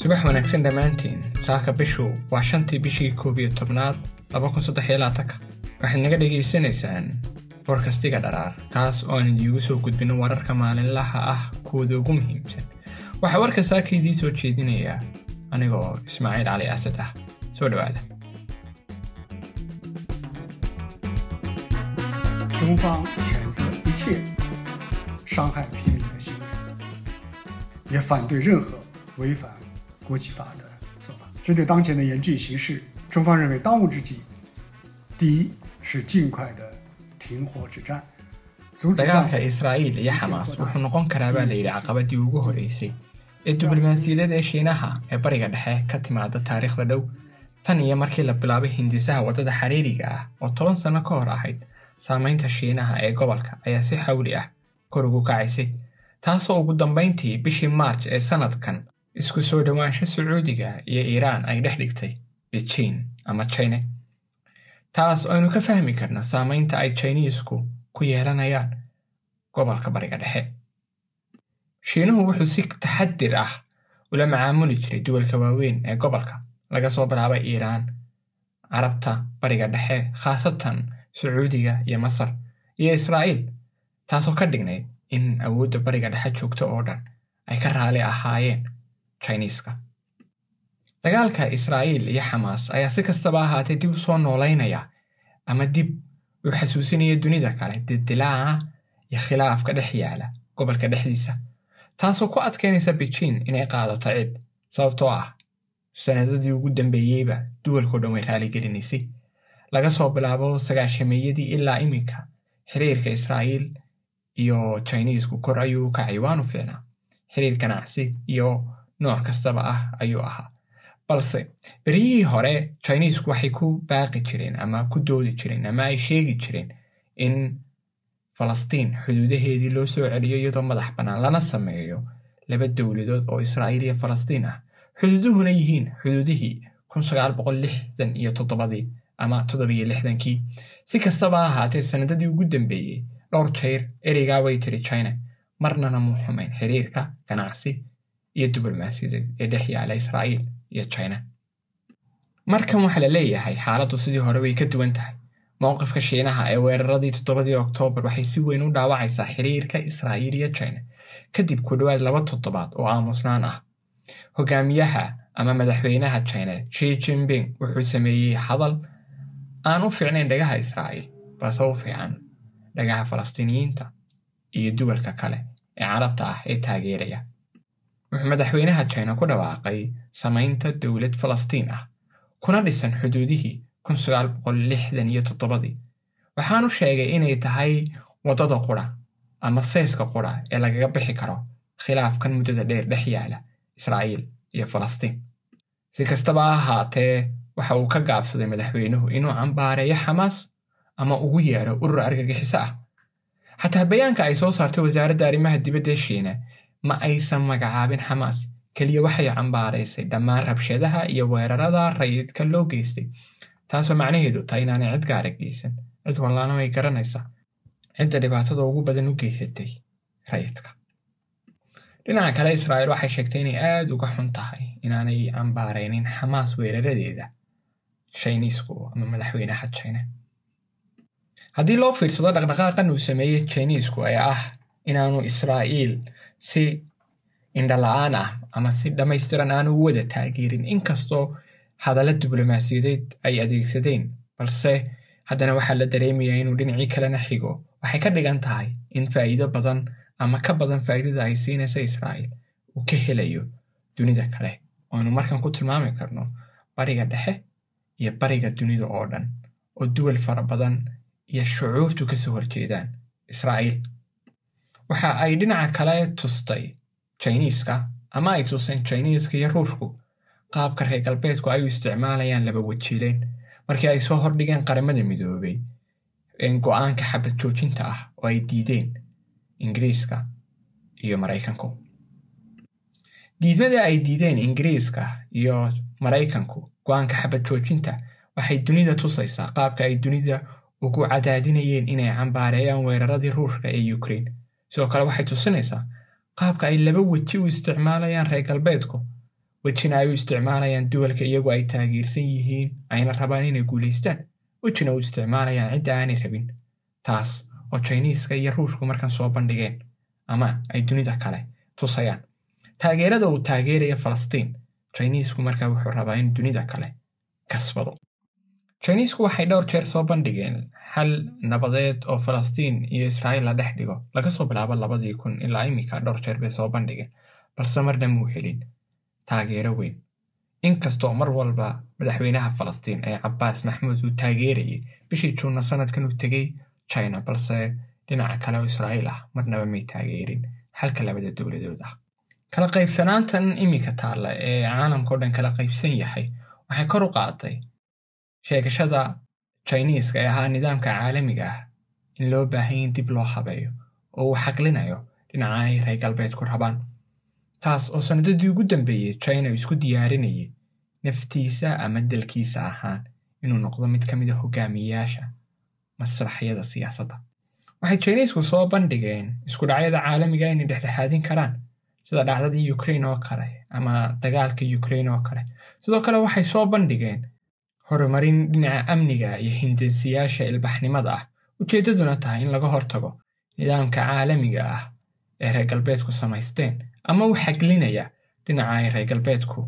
subax wanaagsan dhammaantiin saaka bishu waa shantii bishii koob iyo tobnaad laba kun saddex iyo labaatanka waxaad naga dhagaysanaysaan borkastiga dharaar kaas oo aan idiigu soo gudbino wararka maalinlaha ah kuwooda ugu muhiimsan. Waxaa warka saaka idiin soo jeedinayaa aniga oo ismaaciil cali asad ah. Soo dhowaada 也反对任何违反国际法的做法。针对当前的严峻形势，中方认为当务之急，第一是尽快的停火止战，阻止战 dagaalka israa'iil iyo xamaas wuxuu noqon karaa baa layidhi caqabadii ugu horreysay ee diblomaasiyadda ee shiinaha ee bariga dhexe ka timaada taariikhda dhow tan iyo markii la bilaabay hindisaha waddada xiriiriga ah oo toban sanno ka hor ahayd saamaynta shiinaha ee gobolka ayaa si xawli ah kor ugu kacaysay taasoo ugu dambayntii bishii maarj ee sannadkan isku soo dhowaansho sacuudiga iyo iiraan ay dhex dhigtay beijing ama china. Taas aynu ka fahmi karno saamaynta ay jiniisku ku yeelanayaan gobolka bariga dhexe. Shiinuhu wuxuu si taxadir ah ula macaamuli jiray duwalka waaweyn ee gobolka laga soo bilaabay iiraan carabta bariga dhexe khaasatan sacuudiga iyo masar iyo israa'iil taasoo ka dhignayd in awoodda bariga dhexe joogto oo dhan ay ka raali ahaayeen jiniiska dagaalka israa'iil iyo xamaas ayaa si kastaba ahaatee dib u soo noolaynaya ama dib u xasuusinaya dunida kale dildilaaca iyo khilaafka dhex yaalla gobolka dhexdiisa taasoo ku adkaynaysa beijing inay qaadato cid sababtoo ah sanadadii ugu dambeeyeyba duwalkao dhan way raaligelinaysay laga soo bilaabo sagaashameeyadii ilaa iminka xiriirka israa'iil iyo jiniisku kor ayuu kacay waanu fiicnaa. Xiriir ganacsi iyo nooc kastaba ah ayuu ahaa. Balse beryihii hore jiniisku waxay ku baaqi jireen ama ku doodi jireen ama ay sheegi jireen in falastiin xuduudaheedii loo soo celiyo iyadoo madax bannaan lana sameeyo laba dowladood oo israa'iil iyo falastiin ah. Xuduuduhuna yihiin xuduudihii kun sagaal boqol lixdan iyo toddobadii ama toddobiyo lixdankii. Si kastaba ha ahaatee sannadadii ugu dambeeyey dhowr jeer ereygaa way tiri china. Marnana muu xumayn xiriirka ganacsi iyo diblomaasiyadeed ee dhex yaalla israa'iil iyo china. Markan waxaa la leeyahay xaaladdu sidii hore way ka duwan tahay. Mowqifka shiinaha ee weeraradii toddobadii oktoobar waxay si weyn u dhaawacaysaa xiriirka israa'iil iyo china. Kadib ku dhowaad laba toddobaad oo aamusnaan ah hogaamiyaha ama madaxweynaha china shi jinping wuxuu sameeyey hadal aan u fiicnayn dhagaha israa'iil balse u fiican dhagaha falastiiniyiinta iyo duwalka kale ee carabta ah ee taageeraya wuxuu madaxweynaha china ku dhawaaqay samaynta dowlad falastiin ah kuna dhisan xuduudihii waxaanu sheegay inay tahay waddada qudha ama sayska qudha ee lagaga bixi karo khilaafkan muddada dheer dhex yaalla israa'iil iyo falastiin si kastaba ha ahaatee waxa uu ka gaabsaday madaxweynuhu inuu cambaareeyo xamaas ama ugu yeedho urur argagixiso ah. Xataa bayaanka ay soo saartay wasaaradda arrimaha dibadda shiina ma aysan magacaabin xamaas. Keliya waxay cambaaraysay dhammaan rabshadaha iyo weerarada rayidka loo geystay taasoo macnaheedu tahay inaanay cid gaara geysan. Cid wallaana way garanaysaa cidda dhibaatada ugu badan u geysatay rayidka. Dhinaca kale israa'iil waxay sheegtay inay aada uga xun tahay inaanay cambaaraynin xamaas weeraradeeda jiniisku ama madaxweynaha china haddii loo fiirsado dhaqdhaqaaqan uu sameeyey jiniisku ee ah inaanu israa'iil si indhala-aan ah ama si dhammaystiran aanu u wada taageerin inkastoo hadalla diblomaasiyadeed ay adeegsadeen. Balse haddana waxaa la dareemayaa inuu dhinacii kalena xigo. Waxay ka dhigan tahay in faa'iido badan ama ka badan faa'iidada ay siinaysa israa'iil uu ka helayo dunida kale. Oaynu markan ku tilmaami karno bariga dhexe iyo bariga dunida oo dhan oo duwal fara badan iyo shucuubtu ka soo horjeedaan israa'iil. Waxa ay dhinaca kale tustay jiniiska ama ay tuseen jiniiska iyo ruushku. Qaabka reer galbeedku ay u isticmaalayaan laba wajiileen markii ay soo hordhigeen qaramada midoobay go'aanka xabad joojinta ah oo ay diideen ingiriiska iyo maraykanku. Diidmada ay diideen ingiriiska iyo maraykanku go'aanka xabad joojinta waxay dunida tusaysaa. Qaabka ay dunida ugu cadaadinayeen inay cambaareeyaan weeraradii ruushka ee ukraine. Sidoo kale waxay tusinaysaa qaabka ay laba weji u isticmaalayaan reer galbeedku. Wejina ay u isticmaalayaan duwalka iyagu ay taageersan yihiin ayna rabaan inay guulaystaan wejina u isticmaalayaan cidda aanay rabin taas oo jiniiska iyo ruushku markan soo bandhigeen ama ay dunida kale tusayaan. Taageerada uu taageeraya falastiin jiniisku markaa wuxuu rabaa in dunida kale kasbado jiniisku waxay dhowr jeer soo bandhigeen. Xal nabadeed oo falastiin iyo israa'iil la dhex dhigo laga soo bilaabo labadii kun ilaa iminka dhowr jeer bay soo bandhigeen balse marna muu helin. Taageero weyn. Inkastoo mar walba madaxweynaha falastiin ee cabbaas maxmuud uu taageerayay bishii juunna sanadkan uu tegey china balse dhinaca kale oo israa'iil ah marnaba may taageerin. Xalka labada dowladood ah. Kala qaybsanaantan iminka taalla ee caalamka o dhan kala qaybsan yahay waxay kor u qaaday sheegashada jiniiska ee ahaa nidaamka caalamiga ah in loo baahanya in dib loo habeeyo oo uu xaqlinayo dhinaca ay reer galbeedku rabaan. Taas oo sanadadii ugu dambeeyey china isku diyaarinayay naftiisa ama dalkiisa ahaan inuu noqdo mid ka mida hogaamiyeyaasha masraxyada siyaasadda. Waxay jiniisku soo bandhigeen isku dhacyada caalamiga inay dhexdhexaadin karaan sida dhacdadii ukrain oo kale ama dagaalka ukrain oo kale. Sidoo kale waxay soo bandhigeen horumarin dhinaca amniga iyo hindisiyaasha ilbaxnimada ah. Ujeeddaduna tahay in laga hortago nidaamka caalamiga ah ee reer galbeedku samaysteen ama u xaglinaya dhinaca ay reer galbeedku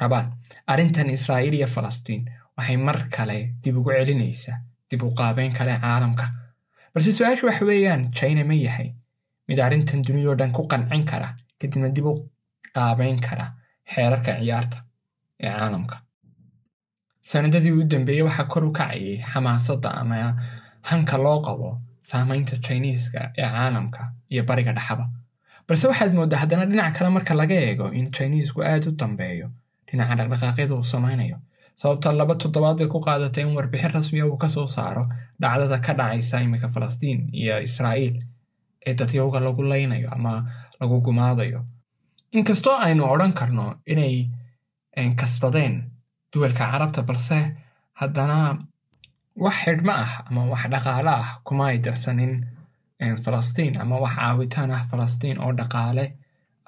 rabaan. Arrintan israa'iil iyo falastiin waxay mar kale dib ugu celinaysaa dib u qaabeyn kale caalamka. Balse su'aashu waxa weeyaan china ma yahay mid arrintan dunidao dhan ku qancin kara kadibna dib u qaabeyn kara xeerarka ciyaarta ee caalamka sanadadii u dambeeyey waxaa kor u kacayay xamaasadda ama hanka loo qabo saamaynta jiniiska ee caalamka iyo bariga dhexaba balse waxaad mooddaa haddana dhinac kale marka laga eego in jiniisku aad u dambeeyo dhinaca dhaqdhaqaaqyada uu samaynayo sababta laba toddobaad bay ku qaadatay in warbixin rasmiya uu ka soo saaro dhacdada ka dhacaysa iminka falastiin iyo israa'iil ee dadyowga lagu laynayo ama lagu gumaadayo inkastoo aynu odhan karno inay kasbadeen duwalka carabta balse haddana wax xidhmo ah ama wax dhaqaale ah kuma darsanin falastiin ama wax caawitaan ah falastiin oo dhaqaale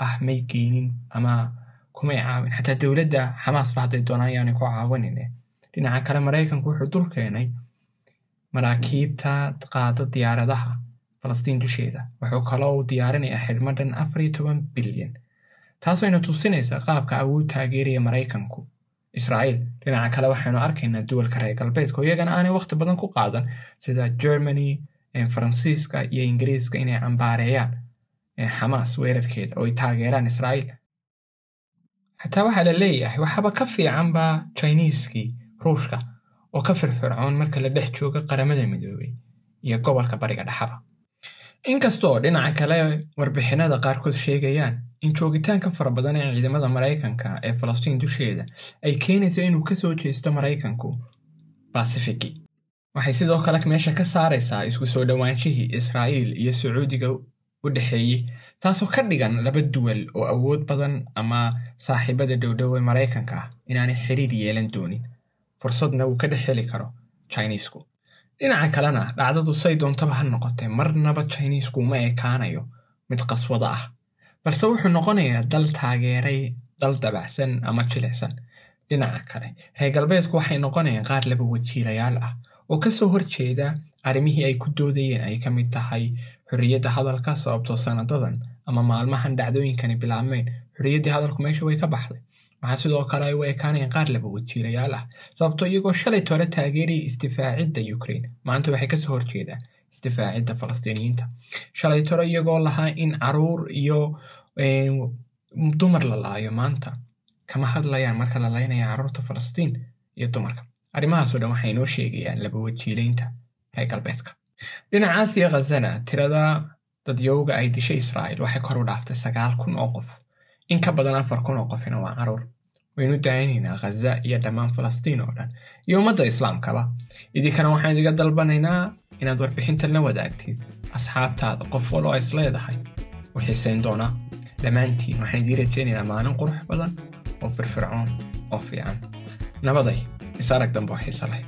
ah may geynin ama kumay caawin. Xataa dowladda xamaasba hadday doonaan yaanay ku caawinine dhinaca kale maraykanku wuxuu dul keenay maraakiibta qaada diyaaradaha falastiin dusheeda. Wuxuu kaloo u diyaarinayaa xidhmo dhan afar iyo toban bilyan. Taasayna tusinaysaa qaabka awood taageeraya maraykanku israa'iil dhinaca kale waxaynu arkaynaa duwalka reer galbeedka oo iyagana aanay wakhti badan ku qaadan sida germany faransiiska iyo ingiriiska inay cambaareeyaan xamaas weerarkeeda oo ay taageeraan israa'iil xataa waxaa la leeyahay waxaaba ka fiicanba jiniiskii ruushka oo ka firfircoon marka la dhex jooga qaramada midoobay iyo gobolka bariga dhexaba inkastoo dhinaca kale warbixinada qaarkood sheegayaan in joogitaanka fara badan ee ciidamada maraykanka ee falastiin dusheeda ay keenayso inuu ka soo jeesto maraykanku basifiki waxay sidoo kale meesha ka saaraysaa isku soo dhowaanshihii israa'iil iyo sacuudiga u dhexeeyey taasoo ka dhigan laba duwal oo awood badan ama saaxiibada dhowdhow ee maraykanka ah inaanay xiriir yeelan doonin. Fursadna uu ka dhex heli karo jiniisku dhinaca kalena dhacdadu say doontaba ha noqotee marnaba jiniisku uma ekaanayo mid qaswado ah. Balse wuxuu noqonayaa dal taageeray dal dabacsan ama jilicsan dhinaca kale. Reer galbeedku waxay noqonayaan qaar laba wajiilayaal ah oo ka soo horjeeda arrimihii ay ku doodayeen ay ka mid tahay xorriyadda hadalka sababtoo sanadadan ama maalmahan dhacdooyinkani bilaabmeen. Xorriyaddii hadalku meesha way ka baxday waxaa sidoo kale ay u ekaanayaan qaar laba wajiilayaal ah sababtoo iyagoo shalay tore taageeraya isdifaacidda ukraine maanta waxay ka soo horjeedaan isdifaacidda falastiiniyiinta shalay tore iyagoo lahaa in carruur iyo dumar la laayo maanta kama hadlayaan marka la laynaya carruurta falastiin iyo dumarka arrimahaasoo dhan waxay inoo sheegayaan laba wajiilaynta reer galbeedka dhinaca aasiya khazana tirada dadyowga ay dishay israa'iil waxay kor u dhaaftay sagaal kun oo qof in ka badan afar kun oo qofina waa carruur. Waynu dayanaynaa khaza iyo dhammaan falastiin oo dhan. Iyo ummadda islaamkaba idinkana waxaan idiga dalbanaynaa inaad warbixintan la wadaagtid. Asxaabtaada qof waloo is leedahay. U xiisayn doonaa dhammaantiin. Waxaan idii rajaynaynaa maalin qurux badan oo firfircoon oo fiican. Nabaday is arag dambe oo xiisa leh